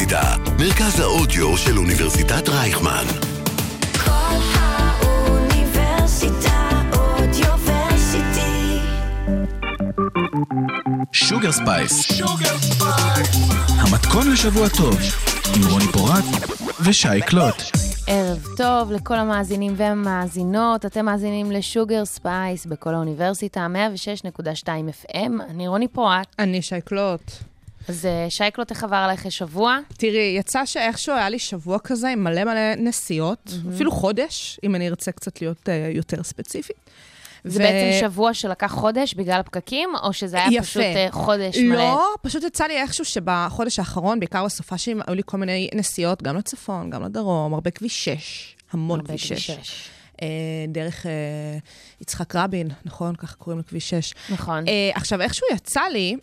האוניברסיטה, מרכז האודיו של אוניברסיטת רייכמן. כל האוניברסיטה אודיוורסיטי. שוגר ספייס. המתכון לשבוע טוב, עם רוני פורט ושי קלוט. ערב טוב לכל המאזינים והמאזינות, אתם מאזינים לשוגר ספייס בקול האוניברסיטה, 106.2 FM, אני רוני פורט. אני שייקלוט. אז אה, שייקלוט, איך עבר עלייך השבוע? תראי, יצא שאיכשהו היה לי שבוע כזה עם מלא מלא נסיעות, אפילו חודש, אם אני ארצה קצת להיות uh, יותר ספציפית. זה בעצם שבוע שלקח חודש בגלל הפקקים, או שזה היה יפה. פשוט אה, חודש מלא? לא, פשוט יצא לי איכשהו שבחודש האחרון, בעיקר בסופ"שים, היו לי כל מיני נסיעות, גם לצפון, גם לדרום, הרבה כביש 6, המון כביש 6. אה, דרך אה, יצחק רבין, נכון? ככה קוראים לכביש 6. נכון. אה, עכשיו, איכשהו יצא לי,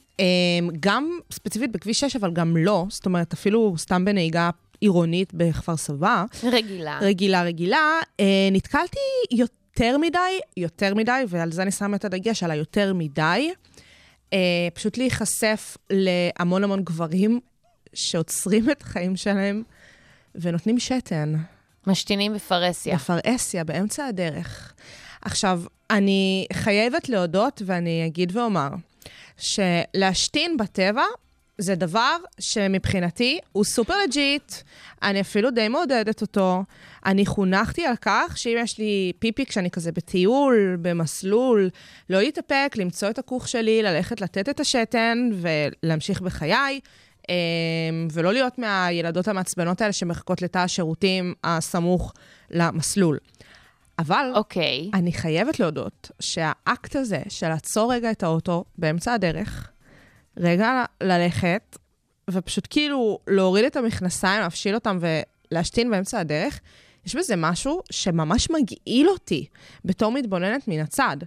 גם ספציפית בכביש 6, אבל גם לא, זאת אומרת, אפילו סתם בנהיגה עירונית בכפר סבא, רגילה. רגילה רגילה, נתקלתי יותר מדי, יותר מדי, ועל זה אני שמה את הדגש, על היותר מדי, פשוט להיחשף להמון המון גברים שעוצרים את החיים שלהם ונותנים שתן. משתינים בפרהסיה. בפרהסיה, באמצע הדרך. עכשיו, אני חייבת להודות, ואני אגיד ואומר, שלהשתין בטבע זה דבר שמבחינתי הוא סופר legit, אני אפילו די מעודדת אותו. אני חונכתי על כך שאם יש לי פיפי כשאני כזה בטיול, במסלול, לא להתאפק, למצוא את הכוך שלי, ללכת לתת את השתן ולהמשיך בחיי. אמ, ולא להיות מהילדות המעצבנות האלה שמחכות לתא השירותים הסמוך למסלול. אבל אוקיי. אני חייבת להודות שהאקט הזה של לעצור רגע את האוטו באמצע הדרך, רגע ללכת, ופשוט כאילו להוריד את המכנסיים, להפשיל אותם ולהשתין באמצע הדרך, יש בזה משהו שממש מגעיל אותי בתור מתבוננת מן הצד.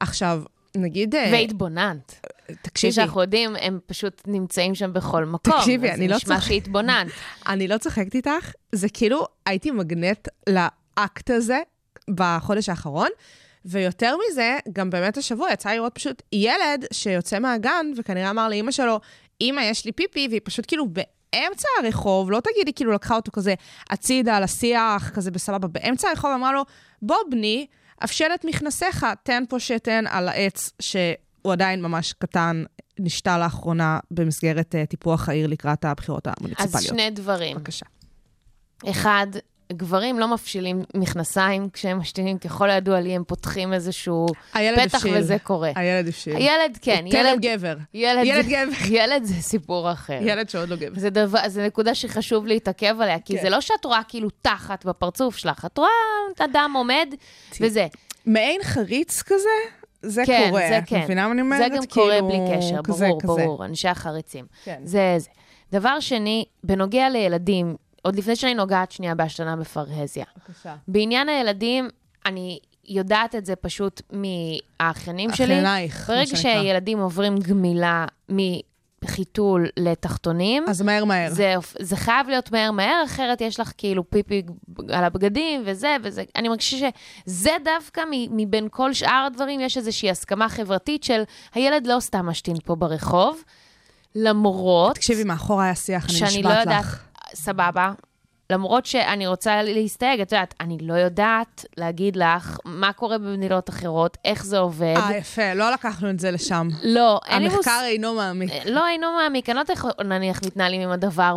עכשיו, נגיד... אה, והתבוננת. כפי תקשיבי, שאנחנו יודעים, הם פשוט נמצאים שם בכל מקום. תקשיבי, אני לא אז נשמע צוחקת. שהתבוננת. אני לא צוחקת איתך, זה כאילו הייתי מגנט לאקט הזה בחודש האחרון, ויותר מזה, גם באמת השבוע יצא לראות פשוט ילד שיוצא מהגן, וכנראה אמר לאימא שלו, אמא, יש לי פיפי, והיא פשוט כאילו באמצע הרחוב, לא תגידי כאילו לקחה אותו כזה הצידה לשיח, כזה בסבבה, באמצע הרחוב אמרה לו, בוא בני, אפשל את מכנסיך, תן פה שתן על העץ שהוא עדיין ממש קטן, נשתה לאחרונה במסגרת uh, טיפוח העיר לקראת הבחירות המוניציפליות. אז שני דברים. בבקשה. אחד, גברים לא מפשילים מכנסיים כשהם משתינים, ככל הידוע לי, הם פותחים איזשהו פתח הבשיל. וזה קורה. הילד הבשיל. הילד, כן. טרם ילד, גבר. ילד, ילד זה- גבר. ילד זה סיפור אחר. ילד שעוד לא גבר. זה, דבר, זה נקודה שחשוב להתעכב עליה, כי כן. זה לא שאת רואה כאילו תחת בפרצוף שלך, את רואה אדם עומד, וזה. מעין חריץ כזה, זה כן, קורה. זה את כן. מבינה מה אני זה אומרת? גם קורה כאילו, בלי קשר, כזה, ברור, כזה. ברור, אנשי החריצים. כן. זה זה. דבר שני, בנוגע לילדים, עוד לפני שאני נוגעת שנייה בהשתנה בפרהזיה. בבקשה. בעניין הילדים, אני יודעת את זה פשוט מהאחיינים שלי. אחיינייך, ברגע. שילדים עוברים גמילה מחיתול לתחתונים, אז מהר מהר. זה, זה חייב להיות מהר מהר, אחרת יש לך כאילו פיפי על הבגדים וזה וזה. אני מרגישה שזה דווקא מ- מבין כל שאר הדברים, יש איזושהי הסכמה חברתית של הילד לא סתם משתין פה ברחוב, למרות תקשיבי, מאחור היה שיח, אני לא נשבעת יודעת, לך. סבבה. למרות שאני רוצה להסתייג, את יודעת, אני לא יודעת להגיד לך מה קורה במדינות אחרות, איך זה עובד. אה, יפה, לא לקחנו את זה לשם. לא, אין לי מוס... המחקר אינו מעמיק. לא, אינו מעמיק, אני לא יודעת איך נניח מתנהלים עם הדבר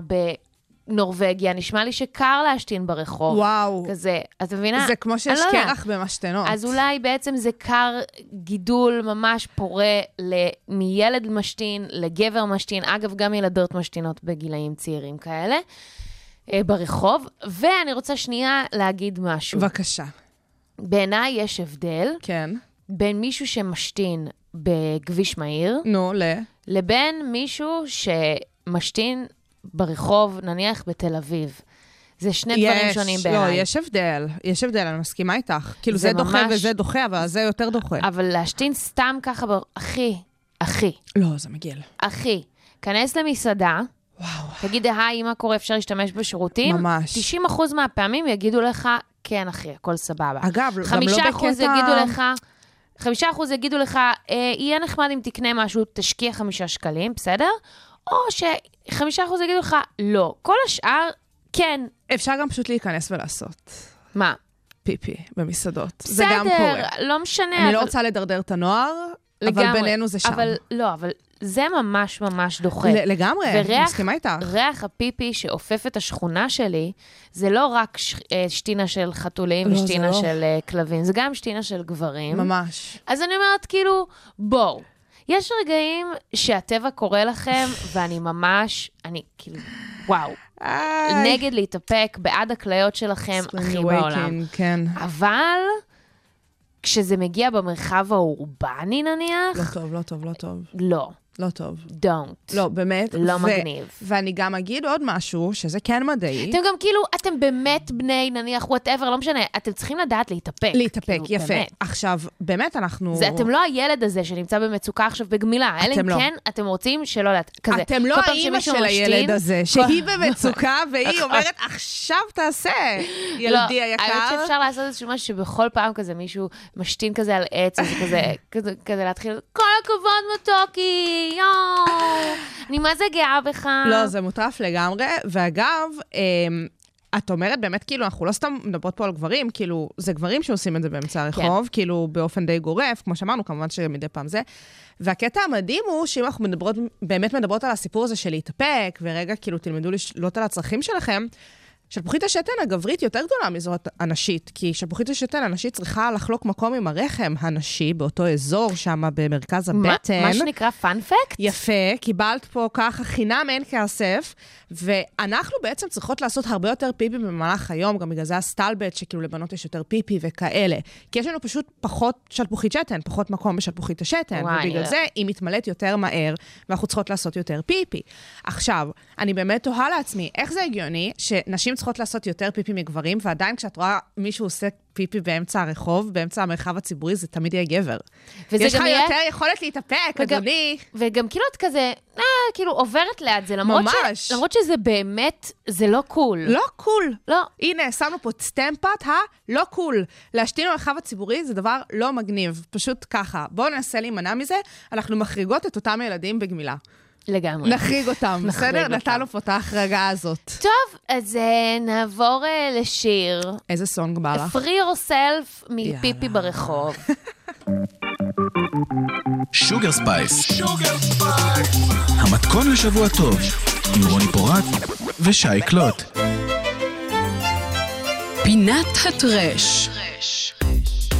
בנורבגיה, נשמע לי שקר להשתין ברחוב. וואו. כזה, את מבינה? זה כמו שיש לא. קרח במשתנות. אז אולי בעצם זה קר גידול ממש פורה ל... מילד משתין לגבר משתין, אגב, גם ילדות משתינות בגילאים צעירים כאלה, אה, ברחוב. ואני רוצה שנייה להגיד משהו. בבקשה. בעיניי יש הבדל כן. בין מישהו שמשתין בכביש מהיר, נו, ל... לבין מישהו שמשתין ברחוב, נניח בתל אביב. זה שני דברים יש, שונים לא, בעיניי. יש הבדל. יש הבדל, אני מסכימה איתך. כאילו, זה זה דוחה ממש- וזה דוחה, אבל זה יותר דוחה. אבל להשתין סתם ככה, ב... אחי, אחי, לא, זה מגעיל. אחי, כנס למסעדה, וואו. תגיד, היי, מה קורה, אפשר להשתמש בשירותים? ממש. 90% מהפעמים יגידו לך, כן, אחי, הכל סבבה. אגב, גם לא בקטע... אחוז יגידו לך, חמישה אחוז יגידו לך, אה, יהיה נחמד אם תקנה משהו, תשקיע חמישה שקלים, בסדר? או חמישה אחוז יגידו לך, לא. כל השאר, כן. אפשר גם פשוט להיכנס ולעשות מה? פיפי במסעדות. זה גם בסדר, קורה. לא משנה. אני לא אבל- רוצה לדרדר את הנוער, אבל לגמרי. בינינו זה שם. אבל לא, אבל זה ממש ממש דוחה. לגמרי, וריח- מסכימה איתך. ריח הפיפי שאופף את השכונה שלי, זה לא רק ש... אה, שתינה של חתולים לא, ושתינה לא. של אה, כלבים, זה גם שתינה של גברים. ממש. אז אני אומרת, כאילו, בואו. יש רגעים שהטבע קורא לכם, ואני ממש, אני כאילו, וואו, איי. נגד להתאפק, בעד הכליות שלכם, הכי בעולם. כן. אבל כשזה מגיע במרחב האורבני נניח, לא טוב, לא טוב, לא טוב. לא, לא טוב. don't. לא, באמת. לא ו- מגניב. ואני גם אגיד עוד משהו, שזה כן מדעי. אתם גם כאילו, אתם באמת בני, נניח, whatever, לא משנה, אתם צריכים לדעת להתאפק. להתאפק, כאילו, יפה. באמת. עכשיו, באמת אנחנו... זה, אתם לא הילד הזה שנמצא במצוקה עכשיו בגמילה, אלא אם לא. כן, אתם רוצים שלא לדעת, כזה. אתם לא האימא של הילד משתין- הזה, שהיא במצוקה והיא אומרת, עכשיו תעשה, ילדי לא, היקר. האמת שאפשר לעשות איזשהו משהו שבכל פעם כזה מישהו משתין כזה על עץ, כזה, כזה, כזה להתחיל, כל הכבוד מתוקי, יואו, אני מה זה גאה בך. לא, זה מוטרף לגמרי. ואגב, אמ, את אומרת באמת, כאילו, אנחנו לא סתם מדברות פה על גברים, כאילו, זה גברים שעושים את זה באמצע הרחוב, כאילו, באופן די גורף, כמו שאמרנו, כמובן שמדי פעם זה. והקטע המדהים הוא שאם אנחנו מדברות, באמת מדברות על הסיפור הזה של להתאפק, ורגע, כאילו, תלמדו לשלוט על הצרכים שלכם, שלפוחית השתן הגברית יותר גדולה מזו הנשית, כי שלפוחית השתן הנשית צריכה לחלוק מקום עם הרחם הנשי באותו אזור שם במרכז מה- הבטן. מה שנקרא פאנפקט? יפה, קיבלת פה ככה חינם אין כסף, ואנחנו בעצם צריכות לעשות הרבה יותר פיפי במהלך היום, גם בגלל זה הסטלבט, שכאילו לבנות יש יותר פיפי וכאלה. כי יש לנו פשוט פחות שלפוחית שתן, פחות מקום בשלפוחית השתן, וואי, ובגלל לא. זה היא מתמלאת יותר מהר, ואנחנו צריכות לעשות יותר פיפי. עכשיו, אני באמת תוהה לעצמי, איך זה הגיוני שנשים צריכות לעשות יותר פיפי מגברים, ועדיין כשאת רואה מישהו עושה פיפי באמצע הרחוב, באמצע המרחב הציבורי, זה תמיד יהיה גבר. יש לך יהיה- יותר יכולת להתאפק, וגם- אדוני. וגם כאילו את כזה, אה, כאילו עוברת ליד זה, למרות, ממש. ש, למרות שזה באמת, זה לא cool. לא cool. לא. הנה, שמנו פה סטמפת, הלא cool. להשתין במרחב הציבורי זה דבר לא מגניב. פשוט ככה. בואו ננסה להימנע מזה, אנחנו מחריגות את אותם ילדים בגמילה. לגמרי. נחריג אותם, בסדר? נתנו פה את ההחרגה הזאת. טוב, אז אה, נעבור אה, לשיר. איזה song בא לך? Free yourself מפיפי. ברחוב. Sugar Spice. המתכון לשבוע טוב, עם רוני פורט ושי קלוט. פינת ה trash.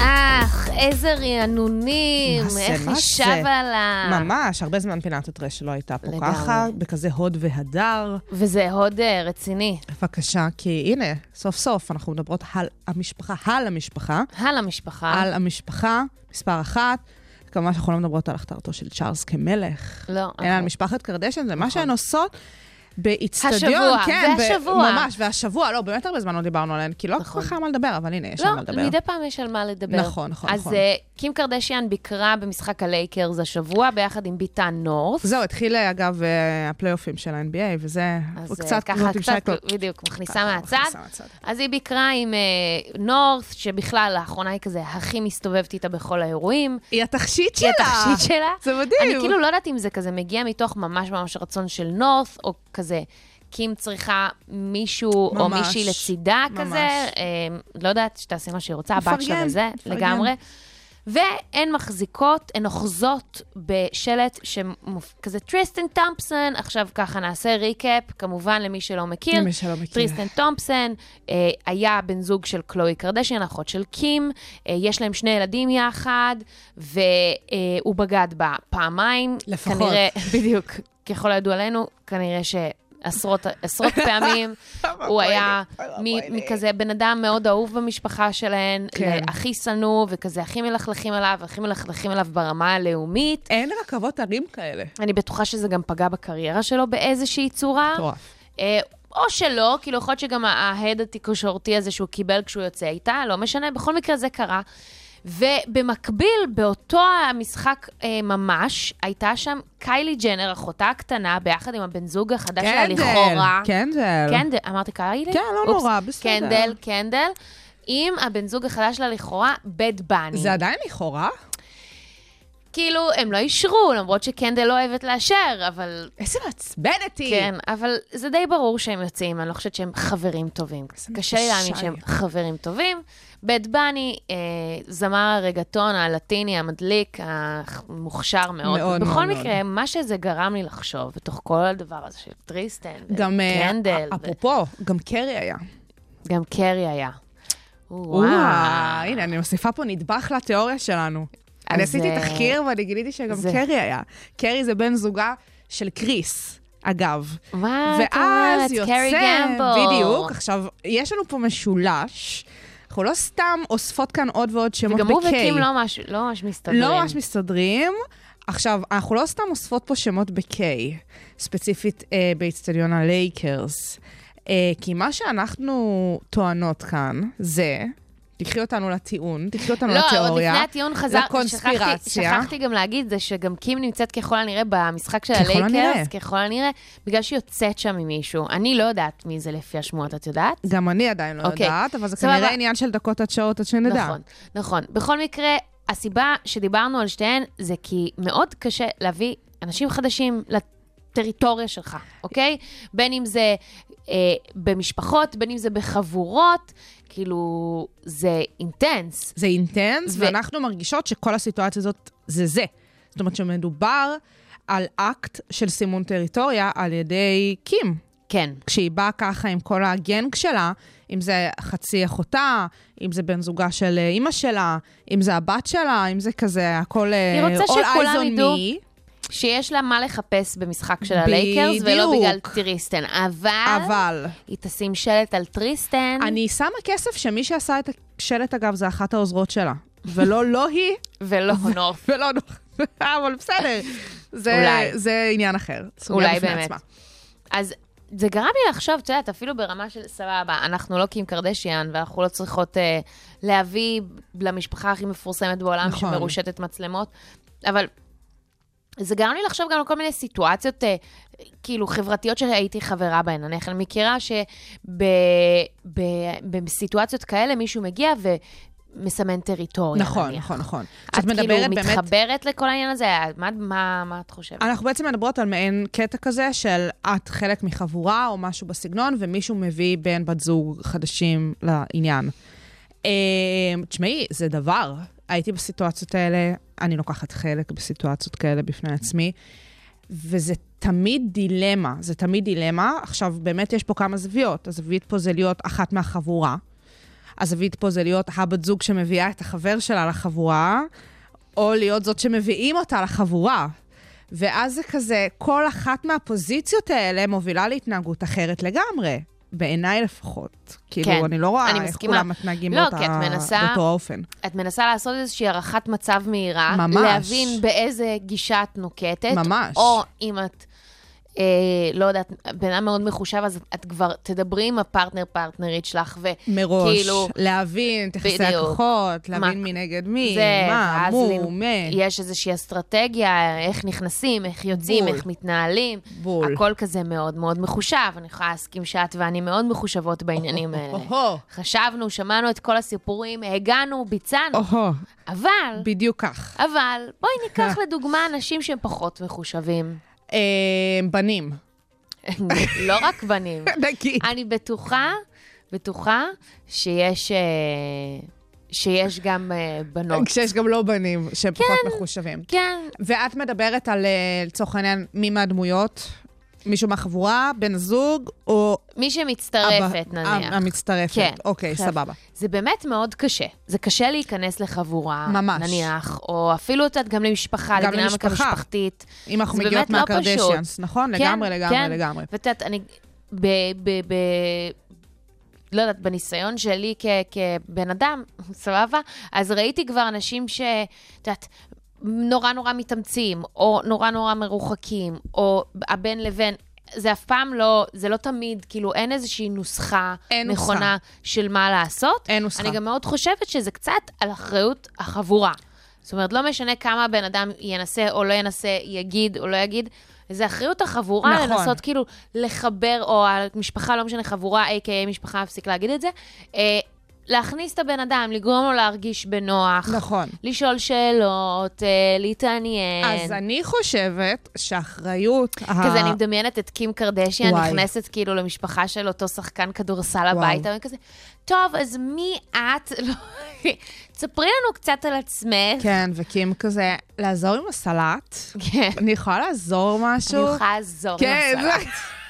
אך, איזה רענונים, איך היא? שבה לה. ממש, הרבה זמן פינת הטרש שלא הייתה פה לגמרי. ככה, בכזה הוד והדר. וזה הוד אה, רציני. בבקשה, כי הנה, סוף סוף אנחנו מדברות על המשפחה, על המשפחה, הלאה משפחה. על המשפחה, מספר אחת. כמובן שאנחנו לא מדברות על הכתרתו של צ'ארלס כמלך. לא. אלא על אנחנו- משפחת קרדשן, זה מה נכון. שהן עושות באיצטדיון. השבוע, כן, ב- והשבוע. ממש, והשבוע, לא, באמת הרבה זמן לא דיברנו עליהן, כי לא כל נכון. כך היה מה לדבר, אבל הנה, יש על מה לא, לדבר. מדי פעם יש על מה לדבר. נכון, נכון, אז נכון. אה, קים קרדשיאן ביקרה במשחק הלייקרס השבוע, ביחד עם ביתה נורת'. זהו, התחיל, אגב, אה, הפלייאופים של ה-NBA, וזה אז הוא אה, קצת ככה, קצת. בדיוק, מכניסה מהצד. אז היא ביקרה עם נורת', שבכלל לאחרונה היא כזה הכי מסתובבת איתה בכל האירועים. היא התכשיט היא שלה. התכשיט שלה. זה מדהים. אני כאילו לא יודעת אם זה כזה מגיע מתוך ממש ממש רצון של נורת', או כזה, קים צריכה מישהו או ממש, מישהי לצידה ממש. כזה, אה, לא יודעת, שתעשה מה שהיא רוצה, הבת שלה וזה. לגמרי. והן מחזיקות, הן אוחזות בשלט שכזה טריסטן תומפסון, עכשיו ככה נעשה recap, כמובן למי שלא מכיר. למי שלא מכיר. טריסטן תומפסון אה, היה בן זוג של קלואי קרדשיאן, אחות של קים, אה, יש להם שני ילדים יחד, והוא בגד בה פעמיים. לפחות. כנראה, בדיוק, ככל הידוע לנו, כנראה ש... עשרות, פעמים, הוא היה מכזה בן אדם מאוד אהוב במשפחה שלהן, כן. הכי שנוא, וכזה הכי מלכלכים עליו, הכי מלכלכים עליו ברמה הלאומית. אין רכבות הרים כאלה. אני בטוחה שזה גם פגע בקריירה שלו באיזושהי צורה. מטורף. אה, או שלא, כאילו יכול להיות שגם ההד התקשורתי הזה שהוא קיבל כשהוא יוצא איתה, לא משנה, בכל מקרה זה קרה. ובמקביל, באותו המשחק אה, ממש, הייתה שם קיילי ג'נר, אחותה הקטנה, ביחד עם הבן זוג החדש שלה, לכאורה. קנדל. קנדל, אמרתי קיילי? כן, לא אופס. נורא, בסדר. קנדל, קנדל, עם הבן זוג החדש שלה, לכאורה, בד בני. זה עדיין לכאורה? כאילו, הם לא אישרו, למרות שקנדל לא אוהבת לאשר, אבל... איזה מעצבנת היא. כן, אבל זה די ברור שהם יוצאים, אני לא חושבת שהם חברים טובים. קשה לי להאמין. שהם חברים טובים. בית בני, אה, זמר הרגטון הלטיני המדליק, המוכשר מאוד. מאוד, בכל מאוד, מקרה, מה שזה גרם לי לחשוב, בתוך כל הדבר הזה של טריסטן, גם, אה, וקנדל, ו- אפרופו, גם קרי היה. גם קרי היה. וואו. וואו, הנה, אני מוסיפה פה נדבך לתיאוריה שלנו. אני עשיתי אה, תחקיר ואני גיליתי שגם זה- קרי היה. קרי זה בן זוגה של קריס. אגב. מה את אומרת? קרי יוצא, גמבו. בדיוק, עכשיו, יש לנו פה משולש. אנחנו לא סתם אוספות כאן עוד ועוד שמות וגם הוא ב-K. וקים לא ממש, לא מסתדרים. לא ממש מסתדרים. עכשיו, אנחנו לא סתם אוספות פה שמות ב-K, ספציפית אה, באיצטדיון הלייקרס. אה, כי מה שאנחנו טוענות כאן זה, תקחי אותנו לטיעון, תקחי אותנו לא, עוד לתיאוריה, לפני הטיעון חזר, לקונספירציה. שכחתי, שכחתי גם להגיד זה שגם קים נמצאת ככל הנראה במשחק של ככל הנראה. הלייקרס, ככל הנראה, בגלל שהיא יוצאת שם עם מישהו. אני לא יודעת מי זה לפי השמועות, את יודעת? גם אני עדיין לא אוקיי. יודעת, אבל זה סבבה. כנראה עניין של דקות עד שעות עד שנדע. נכון, נכון. בכל מקרה, הסיבה שדיברנו על שתיהן זה כי מאוד קשה להביא אנשים חדשים לטריטוריה שלך, אוקיי? בין אם זה אה, במשפחות, בין אם זה בחבורות, כאילו, זה אינטנס. זה אינטנס, ו- ואנחנו מרגישות שכל הסיטואציה הזאת זה זה. זאת אומרת שמדובר על אקט של סימון טריטוריה על ידי קים. כן. כשהיא באה ככה עם כל הגנג שלה, אם זה חצי אחותה, אם זה בן זוגה של אה, אימא שלה, אם זה הבת שלה, אם זה כזה, הכל אה, היא רוצה all שכולם ידעו. שיש לה מה לחפש במשחק של הלייקרס, ולא. בגלל טריסטן. אבל, אבל היא תשים שלט על טריסטן, אני שמה כסף שמי שעשה את השלט, אגב, זה אחת העוזרות שלה. ולא לא היא, ולא נורת'. ולא נורת'. אבל בסדר, זה, אולי. זה עניין אחר. אולי באמת. עצמה. אז זה גרם לי לחשוב, את יודעת, אפילו ברמה של סבבה, אנחנו לא קים קרדשיאן, ואנחנו לא צריכות אה, להביא למשפחה הכי מפורסמת בעולם נכון. שמרושתת מצלמות, אבל זה גרם לי לחשוב גם על כל מיני סיטואציות, אה, כאילו, חברתיות שהייתי חברה בהן. אני מכירה שבסיטואציות כאלה מישהו מגיע ומסמן טריטוריה, נכון, נניח. נכון, נכון. את כאילו מדברת באמת... מתחברת לכל העניין הזה? מה, מה, מה את חושבת? אנחנו בעצם מדברות על מעין קטע כזה של את חלק מחבורה או משהו בסגנון, ומישהו מביא בן בת זוג חדשים לעניין. אה, תשמעי, זה דבר. הייתי בסיטואציות האלה, אני לוקחת חלק בסיטואציות כאלה בפני עצמי, וזה תמיד דילמה, זה תמיד דילמה. עכשיו, באמת יש פה כמה זוויות. הזווית פה זה להיות אחת מהחבורה. הזווית פה זה להיות הבת זוג שמביאה את החבר שלה לחבורה, או להיות זאת שמביאים אותה לחבורה. ואז זה כזה, כל אחת מהפוזיציות האלה מובילה להתנהגות אחרת לגמרי. בעיניי לפחות. כאילו, כן, אני לא רואה אני איך מסכימה. כולם מתנהגים לא, באותה, מנסה- באותו האופן. את מנסה לעשות איזושהי הערכת מצב מהירה, ממש. להבין באיזה גישה את נוקטת, ממש. או אם את, אה, לא יודעת, בן אדם מאוד מחושב, אז את כבר תדברי עם הפרטנר פרטנרית שלך, מראש, וכאילו, להבין את יחסי. הכוחות, מה- להבין מי נגד מי, זה, מה, מו, מה. יש איזושהי אסטרטגיה, איך נכנסים, איך יוצאים, בול. איך מתנהלים. בול. הכל כזה מאוד מאוד מחושב. אני יכולה להסכים שאת ואני מאוד מחושבות בעניינים האלה. חשבנו, שמענו את כל הסיפורים, הגענו, ביצענו, אבל, בדיוק כך. אבל, בואי ניקח לדוגמה אנשים שהם פחות מחושבים. אה, בנים. לא רק בנים. נגיד. אני בטוחה, בטוחה שיש, אה, שיש גם אה, בנות. כשיש גם לא בנים שהם פחות מחושבים. כן, ואת מדברת על, לצורך העניין, מי מהדמויות? מישהו מהחבורה, בן הזוג, או... מי שמצטרפת הב- נניח. המצטרפת. כן. אוקיי, עכשיו, סבבה. זה באמת מאוד קשה. זה קשה להיכנס לחבורה, ממש. נניח, או אפילו יודעת, גם למשפחה, גם לדינמיקה. משפחתית. אם אנחנו מגיעות לא מהקרדשיאנס, נכון? כן, לגמרי, לגמרי, כן. לגמרי. ואת יודעת, אני, ב, ב, ב, לא יודעת, בניסיון שלי כ, כבן אדם, סבבה? אז ראיתי כבר אנשים ש... את יודעת, נורא נורא מתאמצים, או נורא נורא מרוחקים, או הבן לבן. זה אף פעם לא, זה לא תמיד, כאילו, אין איזושהי נוסחה אין נוסחה. נכונה של מה לעשות. אין נוסחה. אני גם מאוד חושבת שזה קצת על אחריות החבורה. זאת אומרת, לא משנה כמה הבן אדם ינסה או לא ינסה, יגיד או לא יגיד, זה אחריות החבורה נכון. לנסות כאילו לחבר, או המשפחה, לא משנה, חבורה, a.k.a משפחה, אפסיק להגיד את זה, אה, להכניס את הבן אדם, לגרום לו להרגיש בנוח. נכון. לשאול שאלות, אה, להתעניין. אז אני חושבת שאחריות... כזה, אני מדמיינת את קים קרדשיאן וואי. נכנסת כאילו למשפחה של אותו שחקן כדורסל. הביתה, וכזה, טוב, אז מי את? לא, תספרי לנו קצת על עצמך. כן, וקים כזה, לעזור עם הסלט? כן. אני יכולה לעזור משהו? אני יכולה לעזור כן, עם הסלט.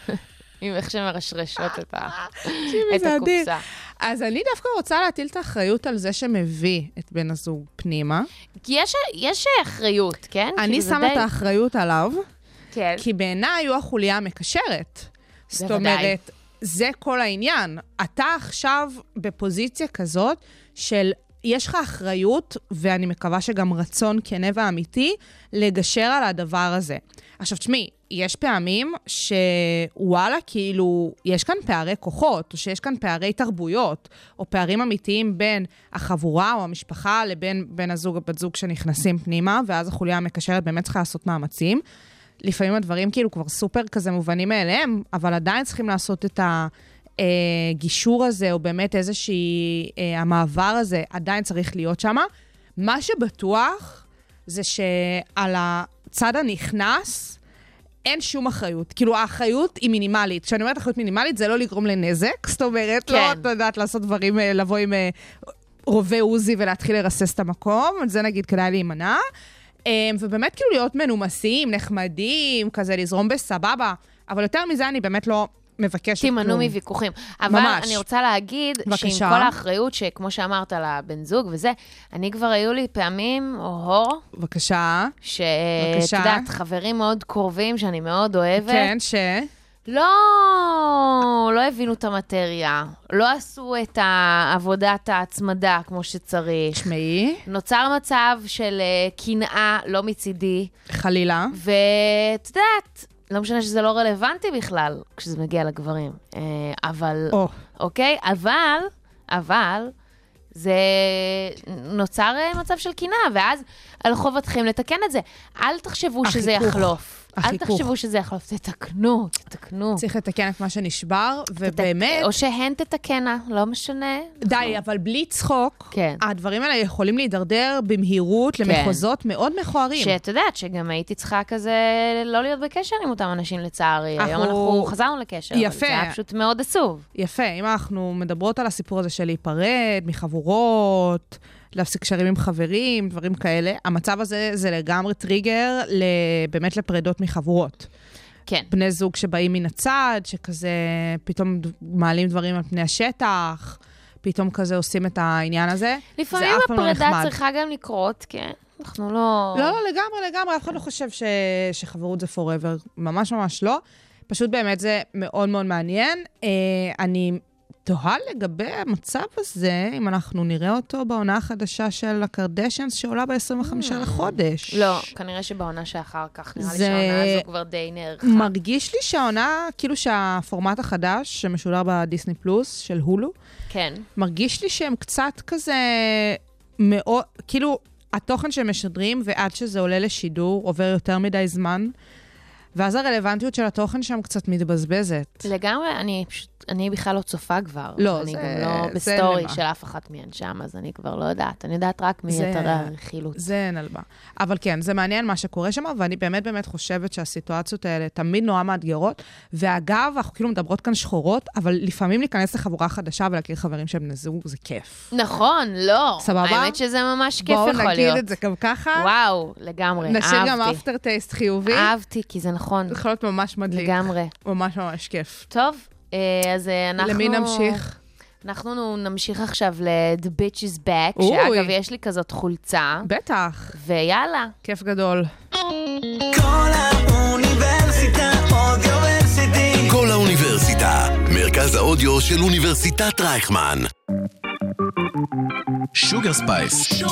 עם איך שמרשרשות את. הקופסה. אז אני דווקא רוצה להטיל את האחריות על זה שמביא את בן הזוג פנימה. כי יש- יש אחריות, כן? אני שמה את די- האחריות עליו, כן. כי בעיניי הוא החוליה המקשרת. זאת. אומרת, זה כל העניין. אתה עכשיו בפוזיציה כזאת של יש לך אחריות, ואני מקווה שגם רצון כנה ואמיתי, לגשר על הדבר הזה. עכשיו, תשמעי, יש פעמים שוואלה, כאילו, יש כאן פערי כוחות, או שיש כאן פערי תרבויות, או פערים אמיתיים בין החבורה או המשפחה לבין בן הזוג או בת זוג שנכנסים פנימה, ואז החוליה המקשרת באמת צריכה לעשות מאמצים. לפעמים הדברים כאילו כבר סופר כזה מובנים מאליהם, אבל עדיין צריכים לעשות את הגישור הזה, או באמת איזושהי, אה, המעבר הזה עדיין צריך להיות שם. מה שבטוח זה שעל הצד הנכנס, אין שום אחריות. כאילו, האחריות היא מינימלית. כשאני אומרת אחריות מינימלית, זה לא לגרום לנזק. זאת אומרת, כן. לא, את יודעת, לעשות דברים, אה, לבוא עם אה, רובה עוזי ולהתחיל לרסס את המקום, זה נגיד כדאי להימנע. אה, ובאמת כאילו להיות מנומסים, נחמדים, כזה לזרום בסבבה. אבל יותר מזה אני באמת לא מבקשת כלום. תימנעו מוויכוחים. אבל ממש. אני רוצה להגיד, בבקשה. שעם כל האחריות, שכמו שאמרת על הבן זוג וזה, אני כבר היו לי פעמים, או-הו, בבקשה. שאת. יודעת, חברים מאוד קרובים שאני מאוד אוהבת, כן, ש... לא, לא הבינו את המטריה, לא עשו את עבודת ההצמדה כמו שצריך. תשמעי, נוצר מצב של אה, קנאה, לא מצידי, חלילה. ואת יודעת, לא משנה שזה לא רלוונטי בכלל כשזה מגיע לגברים, אה, אבל, או, אוקיי? אבל, אבל, זה נוצר אה, מצב של קנאה, ואז על חובתכם לתקן את זה. אל תחשבו שזה החיכוך. אל. תחשבו שזה יחלוף, תתקנו, תתקנו. צריך לתקן את מה שנשבר, ובאמת, או שהן תתקנה, לא משנה. די, אבל בלי צחוק, כן. הדברים האלה יכולים להידרדר במהירות למחוזות מאוד מכוערים. שאת יודעת שגם הייתי צריכה כזה לא להיות בקשר עם אותם אנשים לצערי. היום אנחנו- חזרנו לקשר, אבל יפה. זה היה פשוט מאוד עצוב. יפה, אם אנחנו מדברות על הסיפור הזה של להיפרד מחבורות, להפסיק קשרים עם חברים, דברים כאלה, המצב הזה זה לגמרי טריגר באמת לפרידות מחבורות. כן. בני זוג שבאים מן הצד, שכזה פתאום מעלים דברים על פני השטח, פתאום כזה עושים את העניין הזה. לפעמים לא הפרידה נחמד. צריכה גם לקרות, כן. אנחנו לא... לא, לא, לגמרי, לגמרי, אף אחד לא חושב ש... שחברות זה forever, ממש ממש לא. פשוט באמת זה מאוד מאוד מעניין. אה, אני תוהה לגבי המצב הזה, אם אנחנו נראה אותו בעונה החדשה של הקרדשנס שעולה ב-25 לחודש. לא, כנראה שבעונה שאחר כך, נראה לי שהעונה הזו כבר די נערכה. מרגיש לי שהעונה, כאילו שהפורמט החדש שמשודר בדיסני פלוס, של הולו, כן. מרגיש לי שהם קצת כזה מאוד, כאילו, התוכן שהם משדרים ועד שזה עולה לשידור עובר יותר מדי זמן, ואז הרלוונטיות של התוכן שם קצת מתבזבזת. לגמרי, אני פשוט, אני בכלל לא צופה כבר. לא, אני זה- גם לא בסטורי. של אף אחת מהן שם, אז אני כבר לא יודעת. אני יודעת רק מאתרי הרכילות. זה אין על מה. אבל כן, זה מעניין מה שקורה שם, ואני באמת באמת חושבת שהסיטואציות האלה תמיד נורא מאתגרות. ואגב, אנחנו כאילו מדברות כאן שחורות, אבל לפעמים להיכנס לחבורה חדשה ולהכיר חברים שהם בני זוג, זה כיף. נכון, לא. סבבה? האמת שזה ממש כיף יכול להיות. בואו נגיד את זה גם ככה. וואו, לגמרי, אהבתי. נשאיר גם אפטר טייסט חיובי. אהבתי, כי זה נכון. זה יכול להיות ממש מדליק. לגמרי. ממש ממש כיף. טוב, אה, אז אה, אנחנו... למי נמשיך? אנחנו נמשיך עכשיו ל-The Bitch is Back, אוי. שאגב, יש לי כזאת חולצה, בטח. ויאללה. כיף גדול. קול האוניברסיטה Audioversity. קול האוניברסיטה, מרכז האודיו של אוניברסיטת רייכמן. Sugar Spice.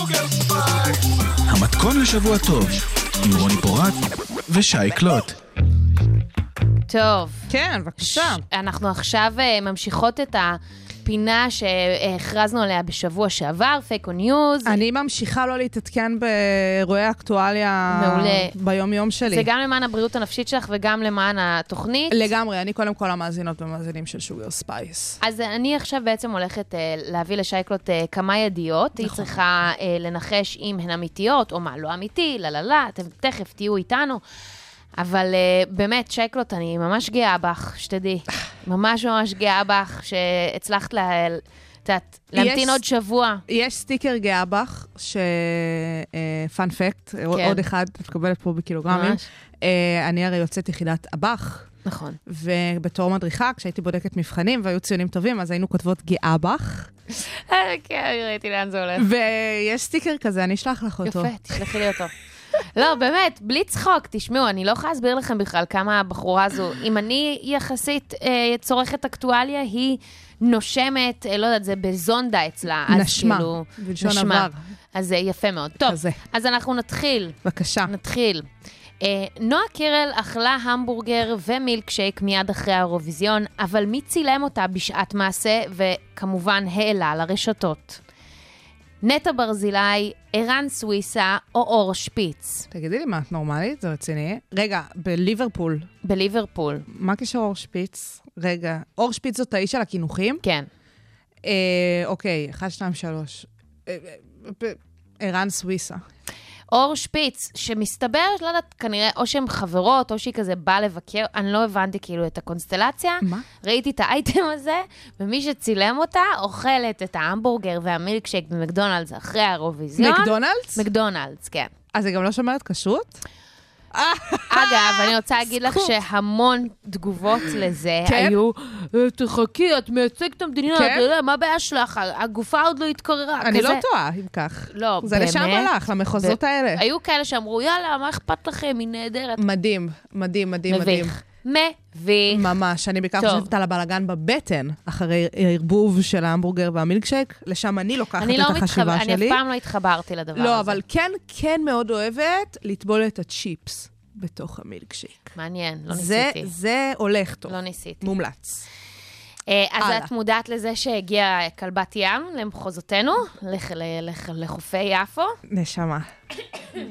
המתכון לשבוע טוב, עם רוני פורט ושי קלוט. טוב. כן, בבקשה. אנחנו עכשיו אה, ממשיכות את פינה שהכרזנו עליה בשבוע שעבר, פייק או news. אני ממשיכה לא להתעדכן באירועי אקטואליה מעולה. ביום-יום שלי. זה גם למען הבריאות הנפשית שלך וגם למען התוכנית. לגמרי, אני קודם כל המאזינות והמאזינים של שוגר ספייס. אז אני עכשיו בעצם הולכת אה, להביא לשי קלוט אה, כמה ידיעות. נכון. היא צריכה אה, לנחש אם הן אמיתיות או מה לא אמיתי, לא, לא, לא, אתם תכף תהיו איתנו. אבל אה, באמת, שי קלוט, אני ממש גאה בך, שתדעי. ממש ממש גאה בך שהצלחת, לה- את יודעת, להמתין יש- עוד שבוע. יש סטיקר גאה בך, ש... פאנפקט, כן. עוד אחד, את מקבלת פה בקילוגרמים. ממש. אה, אני הרי יוצאת יחידת אב"ח, נכון. ובתור מדריכה, כשהייתי בודקת מבחנים והיו ציונים טובים, אז היינו כותבות גאה בך. אה, כן, ראיתי לאן זה הולך. ויש סטיקר כזה, אני אשלח לך אותו. יפה, תשלחי לי אותו. לא, באמת, בלי צחוק, תשמעו, אני לא יכולה להסביר לכם בכלל כמה הבחורה הזו, אם אני יחסית אה, צורכת אקטואליה, היא נושמת, אה, לא יודעת, זה בזונדה אצלה. אז נשמה, כאילו, בלשון נשמה. עבר. אז זה יפה מאוד. טוב, כזה. אז אנחנו נתחיל. בבקשה. נתחיל. אה, נועה קירל אכלה המבורגר ומילקשייק מיד אחרי האירוויזיון, אבל מי צילם אותה בשעת מעשה וכמובן העלה לרשתות? נטע ברזילי, ערן סוויסה או אור שפיץ תגידי לי, מה, את נורמלית? זה רציני? רגע, בליברפול, בליברפול. מה הקשר אור שפיץ? רגע, אור שפיץ זאת האיש של הקינוחים? כן. אה, אוקיי, 1, 2, 3. ערן סוויסה. אור שפיץ, שמסתבר, לא יודעת, כנראה, או שהן חברות, או שהיא כזה באה לבקר, אני לא הבנתי כאילו את הקונסטלציה. מה? ראיתי את האייטם הזה, ומי שצילם אותה, אוכלת את ההמבורגר והמילקשייק במקדונלדס אחרי האירוויזיון. מקדונלדס? מקדונלדס, כן. אז היא גם לא שומרת כשרות? אגב, אני רוצה להגיד לך שהמון תגובות לזה כן? היו, "אה, תחכי, את מייצגת את המדינה, כן? אתה יודע, מה הבעיה שלך? הגופה עוד לא התקררה. אני. לא טועה, אם כך. לא, זה לשם באמת? הלך, למחוזות האלה. היו כאלה שאמרו, יאללה, מה אכפת לכם, היא נהדרת. מדהים, מדהים, מדהים, מדהים. מביך. מביך. ממש, אני בעיקר. חושבת על הבלגן בבטן, אחרי הערבוב של ההמבורגר והמילקשייק, לשם אני לוקחת אני את לא החשיבה מתחבר, שלי. אני אף פעם לא התחברתי לדבר הזה. לא, אבל כן, כן מאוד אוהבת לטבול את הצ'יפס בתוך המילקשייק. מעניין, לא זה, ניסיתי. זה הולך טוב. לא ניסיתי. מומלץ. אה, אז הלאה. את מודעת לזה שהגיעה כלבת ים למחוזותינו, לח- ל- לח- לחופי יפו? נשמה.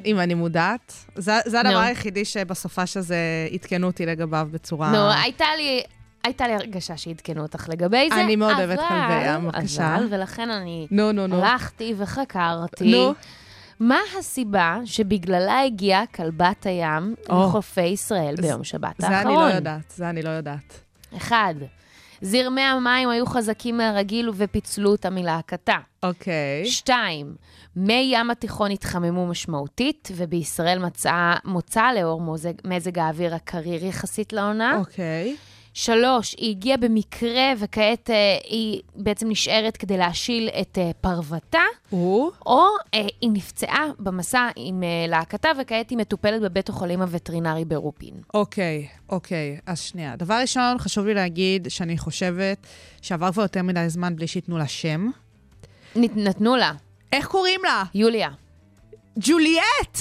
אם אני מודעת. זה, זה הדבר נו. היחידי שבסופש הזה עדכנו אותי לגביו בצורה... נו, הייתה לי... הייתה לי הרגשה שעדכנו אותך לגבי זה, אני מאוד אוהבת כלבי ים, בבקשה. אבל, ולכן אני נו, נו, נו. הלכתי וחקרתי. נו. מה הסיבה שבגללה הגיעה כלבת הים. לחופי ישראל ביום שבת זה אני האחרון? לא יודעת, זה אני לא יודעת. אחד, זרמי המים היו חזקים מהרגיל ופיצלו אותה מלהקתה. אוקיי. שתיים, מי ים התיכון התחממו משמעותית, ובישראל מצאה, מוצא לאור מוזג, מזג האוויר הקריר יחסית לעונה. אוקיי. שלוש, היא הגיעה במקרה, וכעת אה, היא בעצם נשארת כדי להשיל את אה, פרוותה, הוא? או אה, היא נפצעה במסע עם אה, להקתה, וכעת היא מטופלת בבית החולים הווטרינרי ברופין. אוקיי, אוקיי. אז שנייה. דבר ראשון, חשוב לי להגיד שאני חושבת שעבר כבר יותר מדי זמן בלי שייתנו לה שם. נת- נתנו לה, איך קוראים לה? יוליה. ג'וליאט!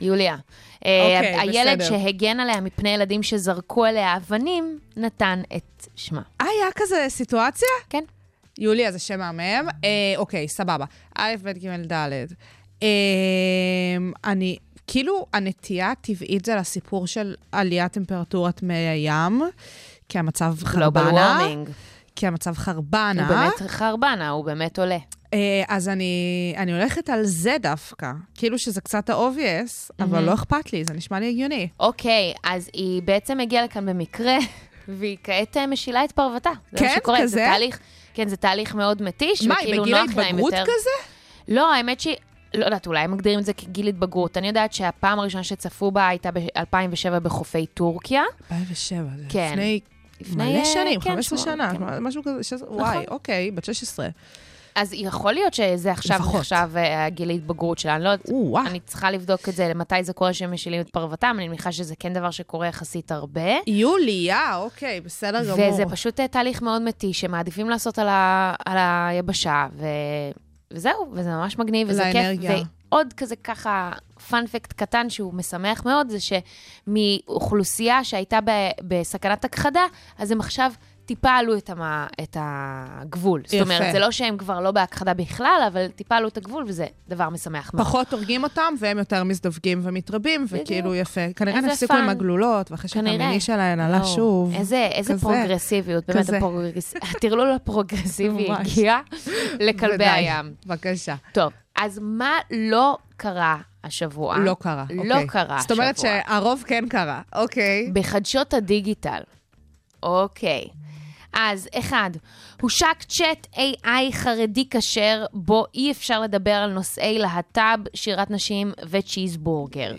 יוליה. אה, אוקיי, הילד בסדר. שהגן עליה מפני ילדים שזרקו עליה אבנים, נתן את שמה. אה, היה כזה סיטואציה? כן. יוליה זה שם מהמם. אה, אוקיי, סבבה. א', ב', ג', ד'. אה, אני, כאילו, הנטייה הטבעית זה לסיפור של עליית טמפרטורת מי הים, כי המצב גלובל חרבנה. וורמינג. כי המצב חרבנה. הוא באמת חרבנה, הוא באמת עולה. אה, אז אני, אני הולכת על זה דווקא. כאילו שזה קצת ה-obvious, אבל לא אכפת לי, זה נשמע לי הגיוני. אוקיי, אז היא בעצם הגיעה לכאן במקרה, והיא כעת אה, משילה את פרוותה. זה כן? מה שקורה. כזה? זה תהליך, כן, זה תהליך מאוד מתיש, מה, היא בגיל ההתבגרות. כזה? לא, האמת שהיא... לא יודעת, אולי הם מגדירים את זה כגיל התבגרות. אני יודעת שהפעם הראשונה שצפו בה הייתה ב-2007 בחופי טורקיה. 2007, זה כן. לפני לפני, מלא אה, שנים, כן, 15 שמונה, שנה, כן. משהו כזה, שזה- וואי, אוקיי, בת 16. אז יכול להיות שזה עכשיו לפחות. נחשב אה, גיל ההתבגרות שלה. אני לא יודעת. אני צריכה לבדוק את זה, מתי זה קורה שהם משילים את פרותם, אני מניחה שזה כן דבר שקורה יחסית הרבה. יוליה, אוקיי, בסדר גמור. וזה פשוט אה, תהליך מאוד מתיש, שמעדיפים לעשות על, ה, על היבשה, ו, וזהו, וזה ממש מגניב, וזה לאנרגיה. כיף. ועוד כזה ככה, fun fact קטן שהוא משמח מאוד, זה שמאוכלוסייה שהייתה ב, בסכנת הכחדה, אז הם עכשיו טיפה עלו את, המה, את הגבול. זאת יפה. אומרת, זה לא שהם כבר לא בהכחדה בכלל, אבל טיפה עלו את הגבול, וזה דבר משמח מאוד. פחות הורגים אותם, והם יותר מזדווגים ומתרבים, וכאילו יפה. כנראה נפסיקו עם. הגלולות, ואחרי. שהמיני שלהן עלה יואו, שוב. איזה, איזה כזה. פרוגרסיביות, באמת. ה progress... הטרלול הפרוגרסיבי. הגיע לכלבי. הים. בבקשה. טוב, אז מה לא קרה השבוע? לא קרה. לא אוקיי. קרה זאת אומרת השבוע. שהרוב כן קרה, אוקיי. בחדשות הדיגיטל. אוקיי. אז אחד, הושק צ'אט AI חרדי כשר, בו אי אפשר לדבר על נושאי להט"ב, שירת נשים וצ'יזבורגר.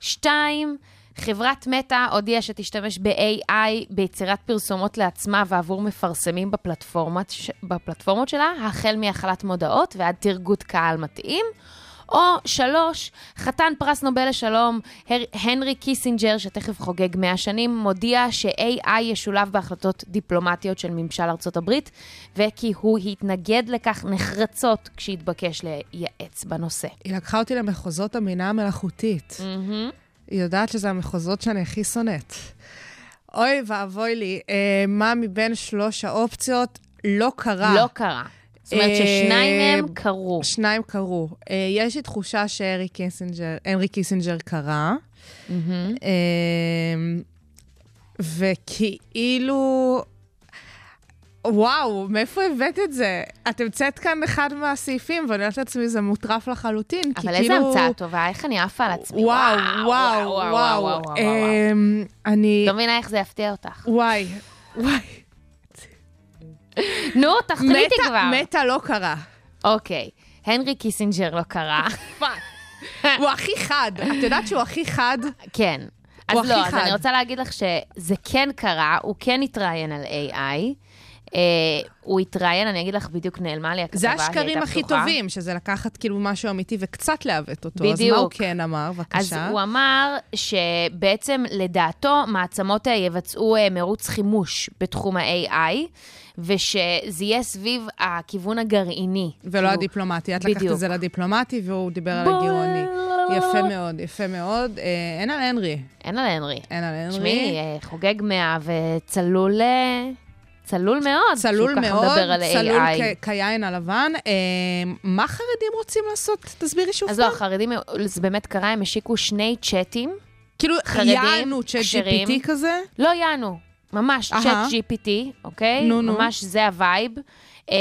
שתיים, חברת מטא הודיעה שתשתמש ב-AI ביצירת פרסומות לעצמה ועבור מפרסמים בפלטפורמות, בפלטפורמות שלה, החל מהעלאת מודעות ועד טרגוט קהל מתאים. או שלוש, חתן פרס נובל לשלום, הר- הנרי קיסינג'ר, שתכף חוגג 100 שנים, מודיע ש-AI ישולב בהחלטות דיפלומטיות של ממשל ארצות הברית, וכי הוא התנגד לכך נחרצות כשהתבקש לייעץ בנושא. היא לקחה אותי למחוזות הבינה המלאכותית. היא יודעת שזה המחוזות שאני הכי שונאת. אוי ואבוי לי, אה, מה מבין שלוש האופציות לא קרה? לא קרה. זאת אומרת אה, ששניים מהם קרו. שניים קרו. אה, יש לי תחושה שהנרי קיסינג'ר, קיסינג'ר קרה. אה, וכאילו... וואו, מאיפה הבאת את זה? את המצאת כאן אחד מהסעיפים, ואני אומרת לעצמי, זה מוטרף לחלוטין, אבל כאילו... איזה המצאה טובה, איך אני עפה על עצמי. וואו, וואו, וואו, וואו. וואו, וואו. אמ, אני... לא מבינה איך זה יפתיע אותך. וואי, וואי. נו, תחליטי כבר. מטא לא קרה. אוקיי, הנרי קיסינג'ר לא קרה. הוא הכי חד. את יודעת שהוא הכי חד? כן. אז הכי לא, אז. אני רוצה להגיד לך שזה כן קרה, הוא כן התראיין על AI. אה, הוא התראיין, אני אגיד לך, בדיוק נעלמה לי הכתבה, זה היא השקרים הייתה הכי פתוחה. טובים, שזה לקחת כאילו משהו אמיתי וקצת לעוות אותו. אז בדיוק. מה הוא כן אמר? אז בבקשה. הוא אמר שבעצם לדעתו מעצמות אה, יבצעו אה, מרוץ חימוש בתחום ה-AI, ושזה יהיה סביב הכיוון הגרעיני. ולא כאילו, הדיפלומטי. את לקחת בדיוק. את זה לדיפלומטי, והוא דיבר על הגירעוני. יפה מאוד, יפה מאוד. אה, אין על הנרי. אין על הנרי. אין על הנרי. תשמעי, אה, חוגג 100 וצלול... אה, צלול מאוד, צלול שהוא ככה מאוד, מדבר על צלול AI. כיין הלבן. אה, מה חרדים רוצים לעשות? תסבירי שוב אז פעם. לא, החרדים, זה באמת קרה, הם השיקו שני צ'אטים. כאילו, יענו צ'אט. GPT כזה? לא יענו, ממש. צ'אט GPT, אוקיי? נו, נו. ממש זה ה vibe. אה,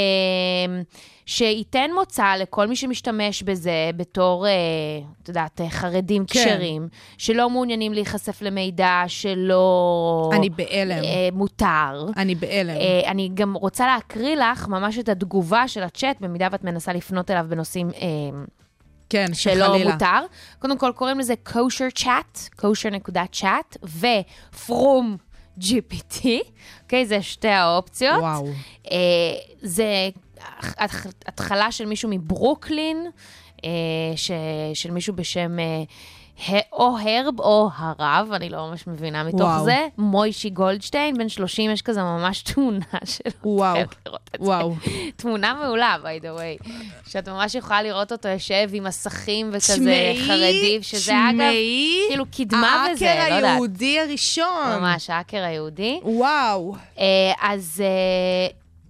שייתן מוצא לכל מי שמשתמש בזה בתור, אה, את יודעת, אה, חרדים כן. כשרים, שלא מעוניינים להיחשף למידע שלא אני בהלם. אה, מותר. אני בהלם. אה, אני גם רוצה להקריא לך ממש את התגובה של הצ'אט, במידה ואת מנסה לפנות אליו בנושאים אה, כן, שלא חלילה. מותר. קודם כל, קוראים לזה kosher chat, kosher.chat, ו-from GPT, אוקיי? זה שתי האופציות. וואו. אה, זה התחלה של מישהו מברוקלין, אה, ש, של מישהו בשם אה, או הרב או הרב, אני לא ממש מבינה מתוך וואו. זה. מוישי גולדשטיין, בן 30, יש כזה ממש תמונה שלו. וואו. וואו. תמונה מעולה, by the way. שאת ממש יכולה לראות אותו יושב עם מסכים וכזה חרדים, שזה אגב, תשמעי, כאילו קדמה וזה, לא האקר יודעת. היהודי הראשון. ממש, האקר היהודי. וואו. אה, אז אה,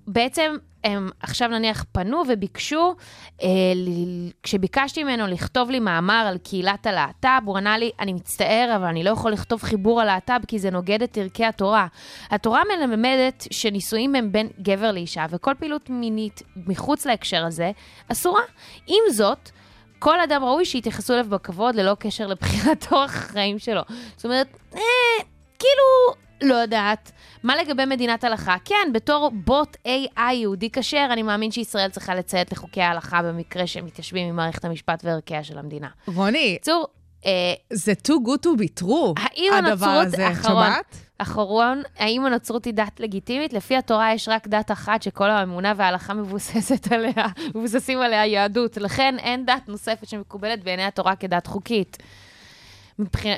בעצם הם עכשיו נניח פנו וביקשו, אה, ל- כשביקשתי ממנו לכתוב לי מאמר על קהילת הלהט"ב, הוא ענה לי, אני מצטער, אבל אני לא יכול לכתוב חיבור על להט"ב כי זה נוגד את ערכי התורה. התורה מלמדת שנישואים הם בין גבר לאישה, וכל פעילות מינית מחוץ להקשר הזה אסורה. עם זאת, כל אדם ראוי שיתייחסו אליו בכבוד ללא קשר לבחירת אורח החיים שלו. זאת אומרת, אה, כאילו, לא יודעת. מה לגבי מדינת הלכה? כן, בתור בוט AI יהודי כשר, אני מאמין שישראל צריכה לציית לחוקי ההלכה במקרה שהם מתיישבים עם מערכת המשפט וערכיה של המדינה. רוני, בקיצור, אה, זה too good to be true, הדבר הזה. אחרון, שמעת? אחרון, האם הנצרות היא דת לגיטימית? לפי התורה יש רק דת אחת שכל האמונה וההלכה מבוססת עליה, מבוססים עליה יהדות. לכן אין דת נוספת שמקובלת בעיני התורה כדת חוקית.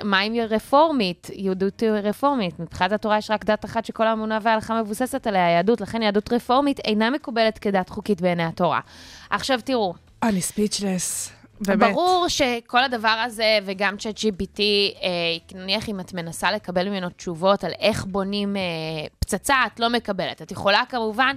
מה אם היא רפורמית? יהודות היא רפורמית. מבחינת התורה יש רק דת אחת שכל האמונה וההלכה מבוססת עליה, יהדות. לכן יהדות רפורמית אינה מקובלת כדת חוקית בעיני התורה. עכשיו תראו, אני ספיצ'לס. באמת. ברור שכל הדבר הזה, וגם צ'אט GPT, אה, נניח אם את מנסה לקבל ממנו תשובות על איך בונים אה, פצצה, את לא מקבלת. את יכולה כמובן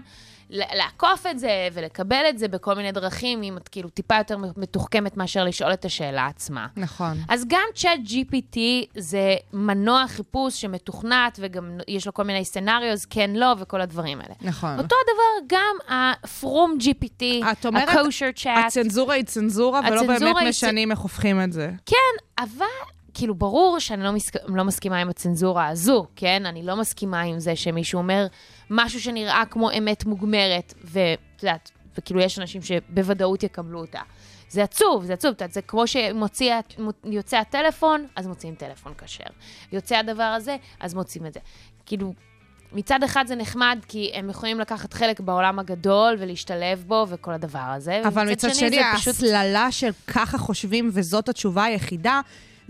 לעקוף את זה ולקבל את זה בכל מיני דרכים, אם את כאילו טיפה יותר מתוחכמת מאשר לשאול את השאלה עצמה. נכון. אז גם צ'אט GPT זה מנוע חיפוש שמתוכנת, וגם יש לו כל מיני סצנריוז, כן, לא, וכל הדברים האלה. נכון. אותו דבר גם ה-From GPT, את אומרת, ה-Kosher Chat. הצנזורה היא צנזורה, ולא באמת משנים איך הופכים את זה. כן, אבל כאילו, ברור שאני לא, מסכ... לא מסכימה עם הצנזורה הזו, כן? אני לא מסכימה עם זה שמישהו אומר משהו שנראה כמו אמת מוגמרת, ואת יודעת, וכאילו יש אנשים שבוודאות יקבלו אותה. זה עצוב, זה עצוב, זה כמו שיוצא הטלפון, אז מוציאים טלפון כשר. יוצא הדבר הזה, אז מוצאים את זה. כאילו, מצד אחד זה נחמד, כי הם יכולים לקחת חלק בעולם הגדול ולהשתלב בו וכל הדבר הזה. אבל מצד שני, פשוט... ההסללה של ככה חושבים וזאת התשובה היחידה,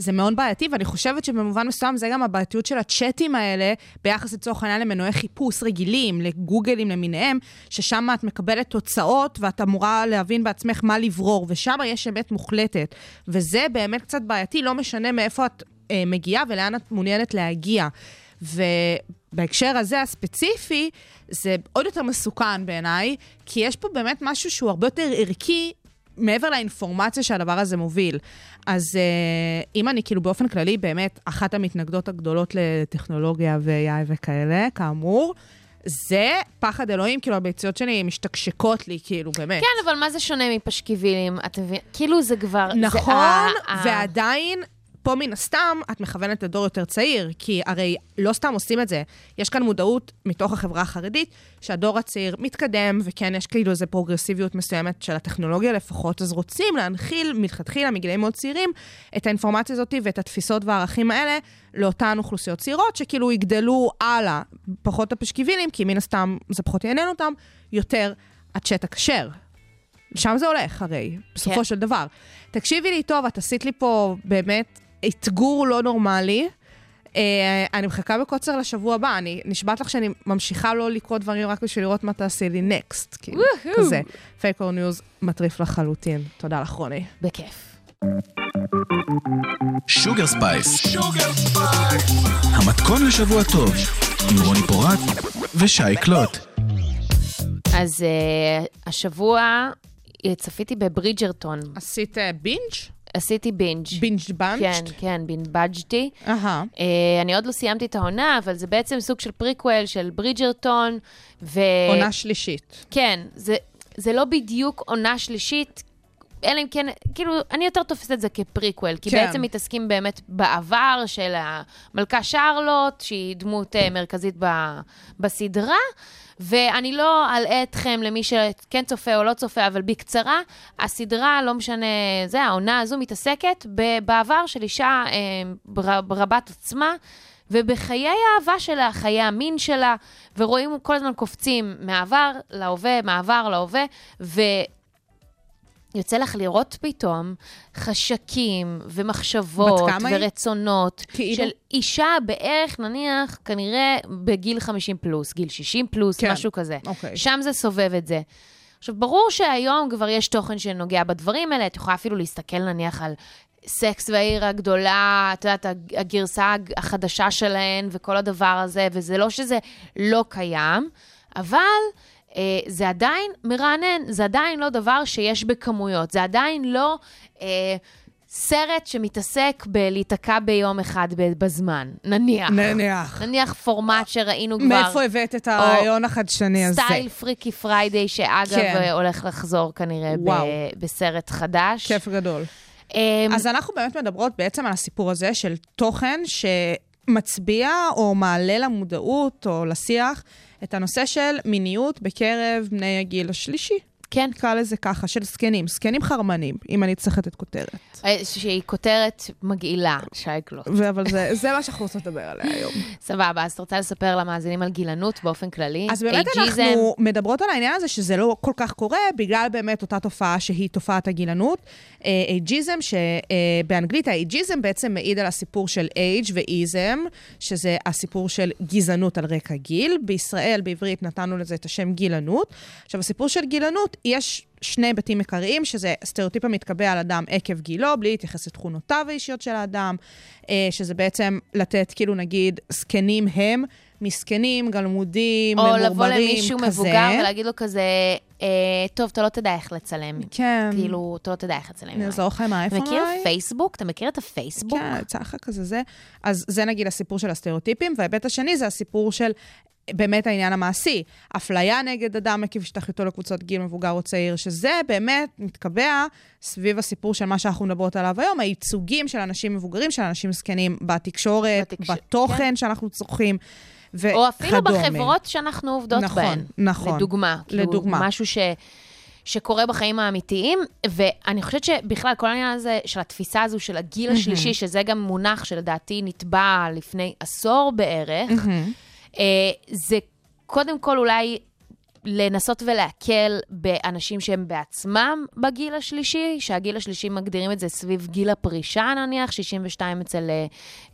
זה מאוד בעייתי, ואני חושבת שבמובן מסוים זה גם הבעייתיות של הצ'אטים האלה, ביחס לצורך העניין למנועי חיפוש רגילים, לגוגלים למיניהם, ששם את מקבלת תוצאות ואת אמורה להבין בעצמך מה לברור, ושם יש אמת מוחלטת. וזה באמת קצת בעייתי, לא משנה מאיפה את אה, מגיעה ולאן את מעוניינת להגיע. ובהקשר הזה הספציפי, זה עוד יותר מסוכן בעיניי, כי יש פה באמת משהו שהוא הרבה יותר ערכי מעבר לאינפורמציה שהדבר הזה מוביל. אז uh, אם אני כאילו באופן כללי באמת אחת המתנגדות הגדולות לטכנולוגיה ו-AI וכאלה, כאמור, זה פחד אלוהים, כאילו הביציות שלי משתקשקות לי, כאילו, באמת. כן, אבל מה זה שונה מפשקיבילים? את מבינה? כאילו זה כבר... נכון, זה ה- ה- ועדיין, פה מן הסתם, את מכוונת לדור יותר צעיר, כי הרי לא סתם עושים את זה. יש כאן מודעות מתוך החברה החרדית, שהדור הצעיר מתקדם, וכן, יש כאילו איזו פרוגרסיביות מסוימת של הטכנולוגיה לפחות, אז רוצים להנחיל מלכתחילה, מגילאים מאוד צעירים, את האינפורמציה הזאת ואת התפיסות והערכים האלה לאותן אוכלוסיות צעירות, שכאילו יגדלו הלאה, פחות הפשקיבילים, כי מן הסתם זה פחות יעניין אותם, יותר הצ'אט הכשר. לשם זה הולך הרי, בסופו כן. של דבר. תקשיבי לי טוב, את עשית לי פה באמת אתגור לא נורמלי. אה, אני מחכה בקוצר לשבוע הבא, אני נשבעת לך שאני ממשיכה לא לקרוא דברים רק בשביל לראות מה תעשי לי next, כאילו, כזה. fake or news מטריף לחלוטין. תודה לך, רוני. בכיף. Sugar Space. המתכון לשבוע טוב, עם רוני פורט ושי קלוט. אז אה, השבוע אה, צפיתי בברידג'רטון. עשית אה, בינג'? עשיתי בינג'. בינג' בנג'? כן, כן, בינבג'תי. אהה. אה, אני עוד לא סיימתי את העונה, אבל זה בעצם סוג של פריקוול של ברידג'רטון. ו... עונה שלישית. כן, זה, זה לא בדיוק עונה שלישית, אלא אם כן, כאילו, אני יותר תופסת את זה כפריקוול, כי כן. בעצם מתעסקים באמת בעבר של המלכה שרלוט, שהיא דמות אה, מרכזית ב, בסדרה, ואני לא אלאה אתכם למי שכן צופה או לא צופה, אבל בקצרה, הסדרה, לא משנה, זה, העונה הזו מתעסקת בעבר של אישה בר- רבת עוצמה. ובחיי האהבה שלה, חיי המין שלה, ורואים כל הזמן קופצים מעבר להווה, מעבר להווה, ו... יוצא לך לראות פתאום חשקים ומחשבות? ורצונות כאילו? של אישה בערך, נניח, כנראה בגיל 50 פלוס, גיל 60 פלוס, כן. משהו כזה. אוקיי. שם זה סובב את זה. עכשיו, ברור שהיום כבר יש תוכן שנוגע בדברים האלה, את יכולה אפילו להסתכל נניח על סקס והעיר הגדולה, את יודעת, הג- הגרסה הג- החדשה שלהן וכל הדבר הזה, וזה לא שזה לא קיים, אבל זה עדיין מרענן, זה עדיין לא דבר שיש בכמויות, זה עדיין לא אה, סרט שמתעסק בלהיתקע ביום אחד בזמן, נניח. נניח. נניח פורמט שראינו כבר. מאיפה הבאת את הרעיון החדשני הזה? סטייל Freaky Friday, שאגב, כן. אה, הולך לחזור כנראה ב-. בסרט חדש. כיף גדול. אמ, אז אנחנו באמת מדברות בעצם על הסיפור הזה של תוכן שמצביע או מעלה למודעות או לשיח את הנושא של מיניות בקרב בני הגיל השלישי. כן, נקרא לזה ככה, של זקנים, זקנים חרמנים, אם אני צריך לתת כותרת. אה, שהיא כותרת מגעילה, שי קלוט. ו- אבל זה, זה מה שאנחנו רוצות לדבר עליה היום. סבבה, אז את רוצה לספר למאזינים על גילנות באופן כללי? אז באמת ageism? אנחנו מדברות על העניין הזה שזה לא כל כך קורה, בגלל באמת אותה תופעה שהיא תופעת הגילנות. אה, ageism, שבאנגלית ה ageism בעצם מעיד על הסיפור של age ו ism, שזה הסיפור של גזענות על רקע גיל. בישראל, בעברית, נתנו לזה את השם גילנות. עכשיו, הסיפור של גילנות, יש שני היבטים עיקריים, שזה סטריאוטיפ המתקבע על אדם עקב גילו, בלי להתייחס לתכונותיו האישיות של האדם, אה, שזה בעצם לתת, כאילו נגיד, זקנים הם, מסכנים, גלמודים, או ממורמרים, לבוא למישהו כזה. מבוגר ולהגיד לו כזה, אה, טוב, אתה לא תדע איך לצלם. כן. כאילו, אתה לא תדע איך לצלם. אני אעזור לך עם האייפון מכיר אולי? פייסבוק? אתה מכיר את הפייסבוק? כן, לך כזה זה. אז זה נגיד הסיפור של הסטריאוטיפים, וההיבט השני זה הסיפור של באמת העניין המעשי. אפליה נגד אדם עקב השתייכותו לקבוצות גיל מבוגר או צעיר, שזה באמת מתקבע סביב הסיפור של מה שאנחנו מדברות עליו היום, הייצוגים של אנשים מבוגרים, של אנשים זקנים בתקשורת, בתקש- בתוכן כן. שאנחנו צורכים. וכדומה. או אפילו בחברות שאנחנו עובדות נכון, בהן. נכון. לדוגמה. כאילו, לדוגמה. משהו ש... שקורה בחיים האמיתיים, ואני חושבת שבכלל כל העניין הזה של התפיסה הזו של הגיל השלישי, שזה גם מונח שלדעתי נתבע לפני עשור בערך, זה קודם כל אולי לנסות ולהקל באנשים שהם בעצמם בגיל השלישי, שהגיל השלישי מגדירים את זה סביב גיל הפרישה נניח, 62 אצל אה,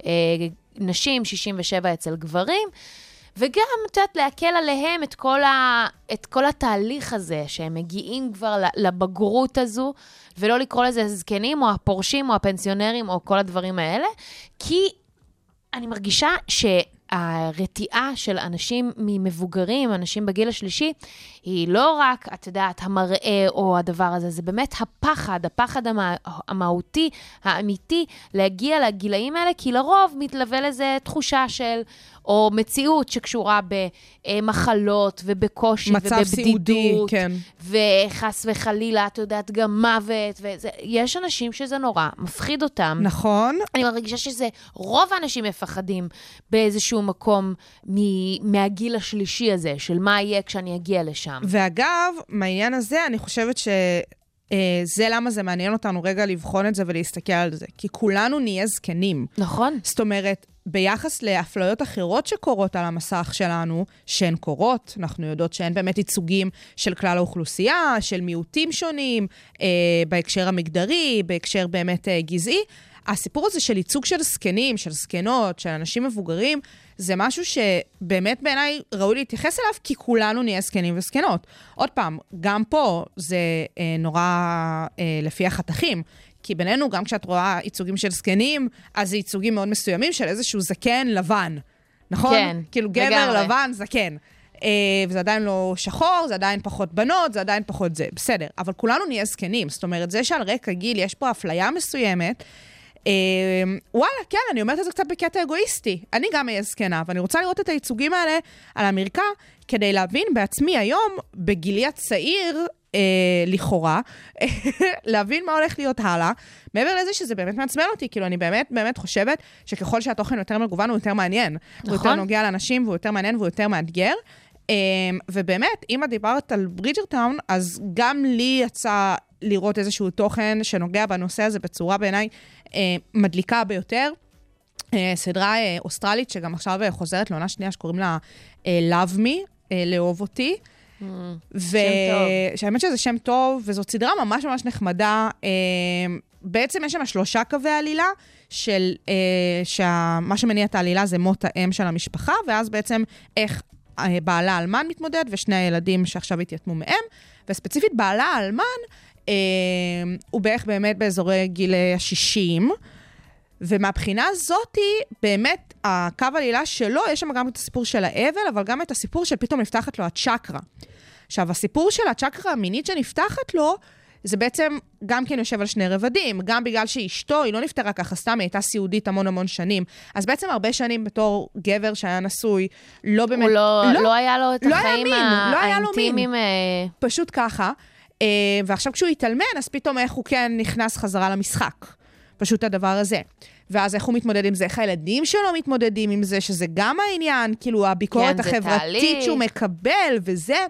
אה, נשים, 67 אצל גברים. וגם, את יודעת, להקל עליהם את כל, ה, את כל התהליך הזה, שהם מגיעים כבר לבגרות הזו, ולא לקרוא לזה הזקנים, או הפורשים, או הפנסיונרים, או כל הדברים האלה, כי אני מרגישה שהרתיעה של אנשים ממבוגרים, אנשים בגיל השלישי, היא לא רק, את יודעת, המראה או הדבר הזה, זה באמת הפחד, הפחד המה, המהותי, האמיתי, להגיע לגילאים האלה, כי לרוב מתלווה לזה תחושה של, או מציאות שקשורה במחלות ובקושי מצב סיעודי, ובבדידות. כן. וחס וחלילה, את יודעת, גם מוות. וזה, יש אנשים שזה נורא מפחיד אותם. נכון, אני מרגישה שזה, רוב האנשים מפחדים באיזשהו מקום מ- מהגיל השלישי הזה, של מה יהיה כשאני אגיע לשם. ואגב, מהעניין הזה, אני חושבת ש... אה, זה למה זה מעניין אותנו רגע לבחון את זה ולהסתכל על זה. כי כולנו נהיה זקנים. נכון. זאת אומרת, ביחס לאפליות אחרות שקורות על המסך שלנו, שהן קורות, אנחנו יודעות שהן באמת ייצוגים של כלל האוכלוסייה, של מיעוטים שונים, אה, בהקשר המגדרי, בהקשר באמת אה, גזעי. הסיפור הזה של ייצוג של זקנים, של זקנות, של אנשים מבוגרים, זה משהו שבאמת בעיניי ראוי להתייחס אליו, כי כולנו נהיה זקנים וזקנות. עוד פעם, גם פה זה אה, נורא אה, לפי החתכים. כי בינינו, גם כשאת רואה ייצוגים של זקנים, אז זה ייצוגים מאוד מסוימים של איזשהו זקן לבן, נכון? כן, כאילו גבר לגמרי. לבן, זקן. אה, וזה עדיין לא שחור, זה עדיין פחות בנות, זה עדיין פחות זה. בסדר, אבל כולנו נהיה זקנים. זאת אומרת, זה שעל רקע גיל יש פה אפליה מסוימת, וואלה, כן, אני אומרת את זה קצת בקטע אגואיסטי. אני גם אהיה זקנה, ואני רוצה לראות את הייצוגים האלה על המרקע, כדי להבין בעצמי היום, בגילי הצעיר, אה, לכאורה, להבין מה הולך להיות הלאה. מעבר לזה שזה באמת מעצבן אותי, כאילו, אני באמת באמת חושבת שככל שהתוכן יותר מגוון, הוא יותר מעניין. הוא יותר נכון. נוגע לאנשים, והוא יותר מעניין והוא יותר מאתגר. Um, ובאמת, אם את דיברת על ברידג'רטאון, אז גם לי יצא לראות איזשהו תוכן שנוגע בנושא הזה בצורה בעיניי uh, מדליקה ביותר. Uh, סדרה uh, אוסטרלית שגם עכשיו uh, חוזרת לעונה שנייה שקוראים לה uh, Love Me, uh, לאהוב אותי. ו... טוב. שהאמת שזה שם טוב, וזאת סדרה ממש ממש נחמדה. אה, בעצם יש שם שלושה קווי עלילה, של אה, שמה שמניע את העלילה זה מות האם של המשפחה, ואז בעצם איך אה, בעלה האלמן מתמודד, ושני הילדים שעכשיו התייתמו מהם, וספציפית בעלה האלמן, אה, הוא בערך באמת באזורי גיל ה-60. ומהבחינה הזאתי, באמת, הקו העלילה שלו, יש שם גם את הסיפור של האבל, אבל גם את הסיפור של פתאום נפתחת לו הצ'קרה. עכשיו, הסיפור של הצ'קרה המינית שנפתחת לו, זה בעצם גם כן יושב על שני רבדים, גם בגלל שאשתו, היא לא נפטרה ככה סתם, היא הייתה סיעודית המון המון שנים. אז בעצם הרבה שנים בתור גבר שהיה נשוי, לא באמת... הוא לא, לא, לא היה לו את לא היה החיים מין, ה- לא היה לו מין. האינטימיים. אה, פשוט ככה. אה, ועכשיו כשהוא התאלמן, אז פתאום איך הוא כן נכנס חזרה למשחק. פשוט הדבר הזה. ואז איך הוא מתמודד עם זה, איך הילדים שלו מתמודדים עם זה, שזה גם העניין, כאילו הביקורת כן, החברתית תהליך. שהוא מקבל וזה.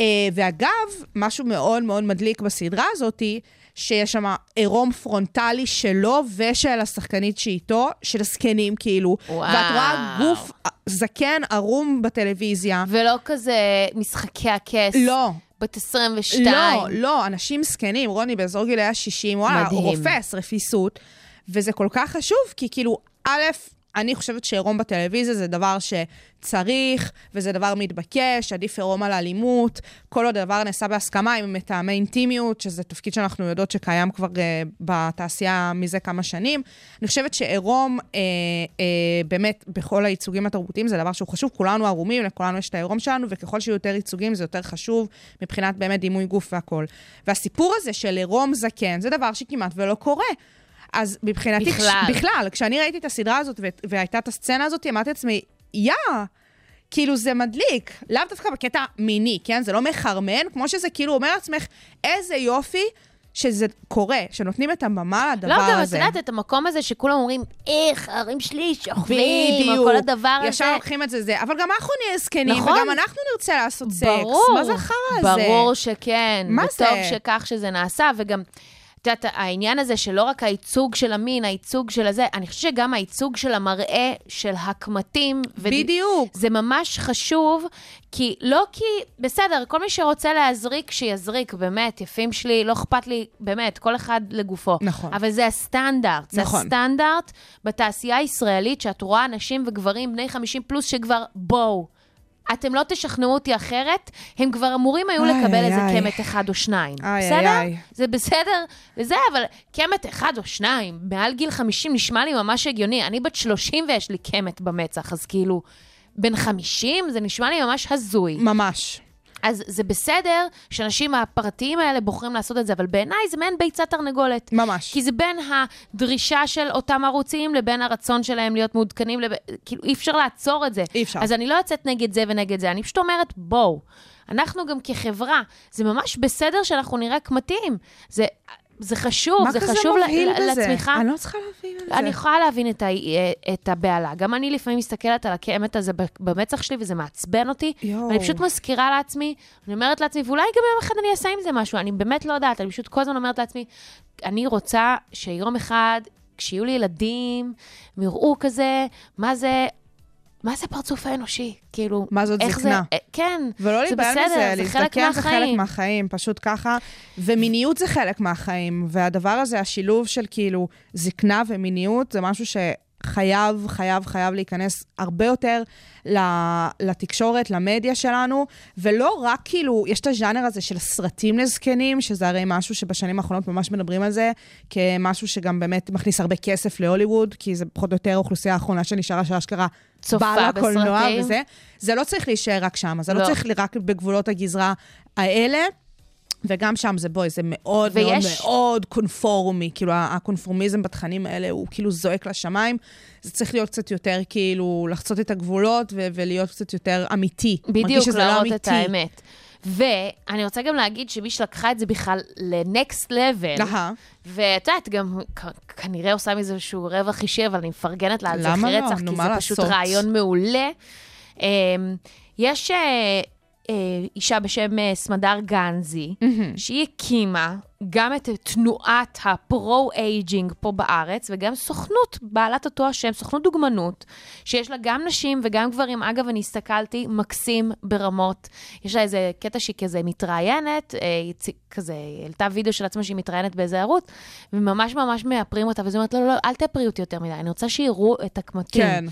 אה, ואגב, משהו מאוד מאוד מדליק בסדרה הזאתי, שיש שם עירום פרונטלי שלו ושל השחקנית שאיתו, של זקנים כאילו. וואו. ואת רואה גוף זקן ערום בטלוויזיה. ולא כזה משחקי הכס. לא. בת 22. לא, לא, אנשים זקנים, רוני באזור גילאי ה-60, וואלה, מדהים. רופס, רפיסות. וזה כל כך חשוב, כי כאילו, א', אני חושבת שעירום בטלוויזיה זה דבר שצריך, וזה דבר מתבקש, עדיף עירום על אלימות. כל עוד הדבר נעשה בהסכמה עם מטעמי אינטימיות, שזה תפקיד שאנחנו יודעות שקיים כבר uh, בתעשייה מזה כמה שנים. אני חושבת שעירום, uh, uh, באמת, בכל הייצוגים התרבותיים זה דבר שהוא חשוב. כולנו ערומים, לכולנו יש את העירום שלנו, וככל שיהיו יותר ייצוגים זה יותר חשוב מבחינת באמת דימוי גוף והכול. והסיפור הזה של עירום זקן, זה דבר שכמעט ולא קורה. אז מבחינתי, בכלל. כש- בכלל, כשאני ראיתי את הסדרה הזאת ו- והייתה את הסצנה הזאת, אמרתי לעצמי, יא, כאילו זה מדליק. לאו דווקא בקטע מיני, כן? זה לא מחרמן, כמו שזה כאילו אומר לעצמך, איזה יופי שזה קורה, שנותנים את הבמה לדבר לא, גם את הזה. יודעת, את המקום הזה שכולם אומרים, איך, ההורים שלי שוכבים, או כל הדבר הזה. ישר לוקחים את זה זה. אבל גם אנחנו נהיה זקנים, נכון. וגם אנחנו נרצה לעשות סקס. ברור. מה זה החרא הזה? ברור שכן. מה וטוב זה? שכך שזה נעשה, וגם... את יודעת, העניין הזה שלא רק הייצוג של המין, הייצוג של הזה, אני חושבת שגם הייצוג של המראה של הקמטים. וד- בדיוק. זה ממש חשוב, כי לא כי, בסדר, כל מי שרוצה להזריק, שיזריק, באמת, יפים שלי, לא אכפת לי, באמת, כל אחד לגופו. נכון. אבל זה הסטנדרט. זה נכון. הסטנדרט בתעשייה הישראלית, שאת רואה נשים וגברים בני 50 פלוס שכבר, בואו. אתם לא תשכנעו אותי אחרת, הם כבר אמורים היו איי, לקבל איי, איזה איי. קמט אחד או שניים. איי, בסדר? איי, איי. זה בסדר וזה, אבל קמט אחד או שניים, מעל גיל 50 נשמע לי ממש הגיוני. אני בת 30 ויש לי קמט במצח, אז כאילו, בן 50 זה נשמע לי ממש הזוי. ממש. אז זה בסדר שאנשים הפרטיים האלה בוחרים לעשות את זה, אבל בעיניי זה מעין ביצת תרנגולת. ממש. כי זה בין הדרישה של אותם ערוצים לבין הרצון שלהם להיות מעודכנים, לב... כאילו אי אפשר לעצור את זה. אי אפשר. אז אני לא יוצאת נגד זה ונגד זה, אני פשוט אומרת, בואו, אנחנו גם כחברה, זה ממש בסדר שאנחנו נראה קמטים. זה, זה חשוב, זה חשוב ל- בזה? לצמיחה. אני לא צריכה להבין את זה. אני יכולה להבין את, ה, את הבהלה. גם אני לפעמים מסתכלת על הקמת הזה במצח שלי, וזה מעצבן אותי. יואו. ואני פשוט מזכירה לעצמי, אני אומרת לעצמי, ואולי גם יום אחד אני אעשה עם זה משהו, אני באמת לא יודעת, אני פשוט כל הזמן אומרת לעצמי, אני רוצה שיום אחד, כשיהיו לי ילדים, הם יראו כזה, מה זה... מה זה הפרצוף האנושי? כאילו, מה זאת זקנה? זה, אה, כן, ולא זה בסדר, מזה, זה חלק להזדקן זה חלק מהחיים. מהחיים, פשוט ככה. ומיניות זה חלק מהחיים, והדבר הזה, השילוב של כאילו זקנה ומיניות, זה משהו שחייב, חייב, חייב להיכנס הרבה יותר לתקשורת, למדיה שלנו, ולא רק כאילו, יש את הז'אנר הזה של סרטים לזקנים, שזה הרי משהו שבשנים האחרונות ממש מדברים על זה, כמשהו שגם באמת מכניס הרבה כסף להוליווד, כי זה פחות או יותר האוכלוסייה האחרונה שנשארה, שאשכרה צופה באה לקולנוע בסרטים. וזה. זה לא צריך להישאר רק שם, זה לא לא. צריך רק בגבולות הגזרה האלה. וגם שם זה בואי, זה מאוד מאוד ויש- מאוד קונפורמי, כאילו הקונפורמיזם בתכנים האלה הוא כאילו זועק לשמיים. זה צריך להיות קצת יותר כאילו לחצות את הגבולות ו- ולהיות קצת יותר אמיתי. בדיוק, לא להראות אמיתי. את האמת. ואני רוצה גם להגיד שמי שלקחה את זה בכלל level, אהה. ואת יודעת, גם כנראה עושה מזה איזשהו רווח אישי, אבל אני מפרגנת לה על זה אחרי לא? רצח, כי זה פשוט? רעיון מעולה. אמ, יש אה, אישה בשם אה, סמדר גנזי, שהיא הקימה גם את תנועת ה pro-aging פה בארץ, וגם סוכנות בעלת אותו השם, סוכנות דוגמנות, שיש לה גם נשים וגם גברים. אגב, אני הסתכלתי, מקסים ברמות. יש לה איזה קטע שהיא כזה מתראיינת, אה, היא כזה, העלתה וידאו של עצמה שהיא מתראיינת באיזה ערוץ, וממש ממש מאפרים אותה, ואז היא אומרת, לא, לא, לא, אל תאפרי אותי יותר מדי, אני רוצה שיראו את הקמטים. כן.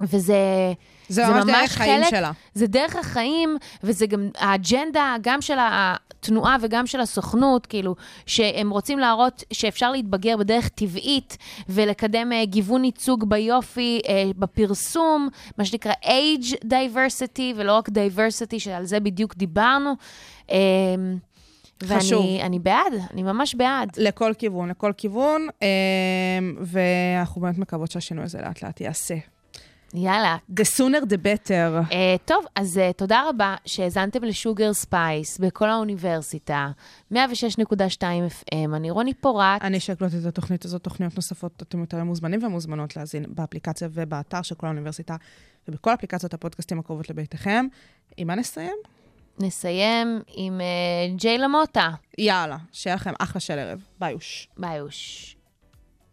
וזה... זה ממש דרך חיים שלה. זה דרך החיים, וזה גם האג'נדה, גם של התנועה וגם של הסוכנות, כאילו, שהם רוצים להראות שאפשר להתבגר בדרך טבעית ולקדם אה, גיוון ייצוג ביופי, אה, בפרסום, מה שנקרא age diversity, ולא רק diversity, שעל זה בדיוק דיברנו. אה, חשוב. ואני אני בעד, אני ממש בעד. לכל כיוון, לכל כיוון, אמ, ואנחנו באמת מקוות שהשינוי הזה לאט לאט ייעשה. יאללה. The sooner the better. Uh, טוב, אז אה, תודה רבה שהאזנתם ל Sugar Space בכל האוניברסיטה, 106.2 FM, אני רוני פורט. אני אשקלוט את התוכנית הזאת, תוכניות נוספות, אתם יותר מוזמנים ומוזמנות להאזין באפליקציה ובאתר של כל האוניברסיטה ובכל אפליקציות הפודקאסטים הקרובות לביתכם. עם מה נסיים? נסיים עם uh, ג'יי למוטה. יאללה, שיהיה לכם אחלה של ערב. ביוש. ביוש.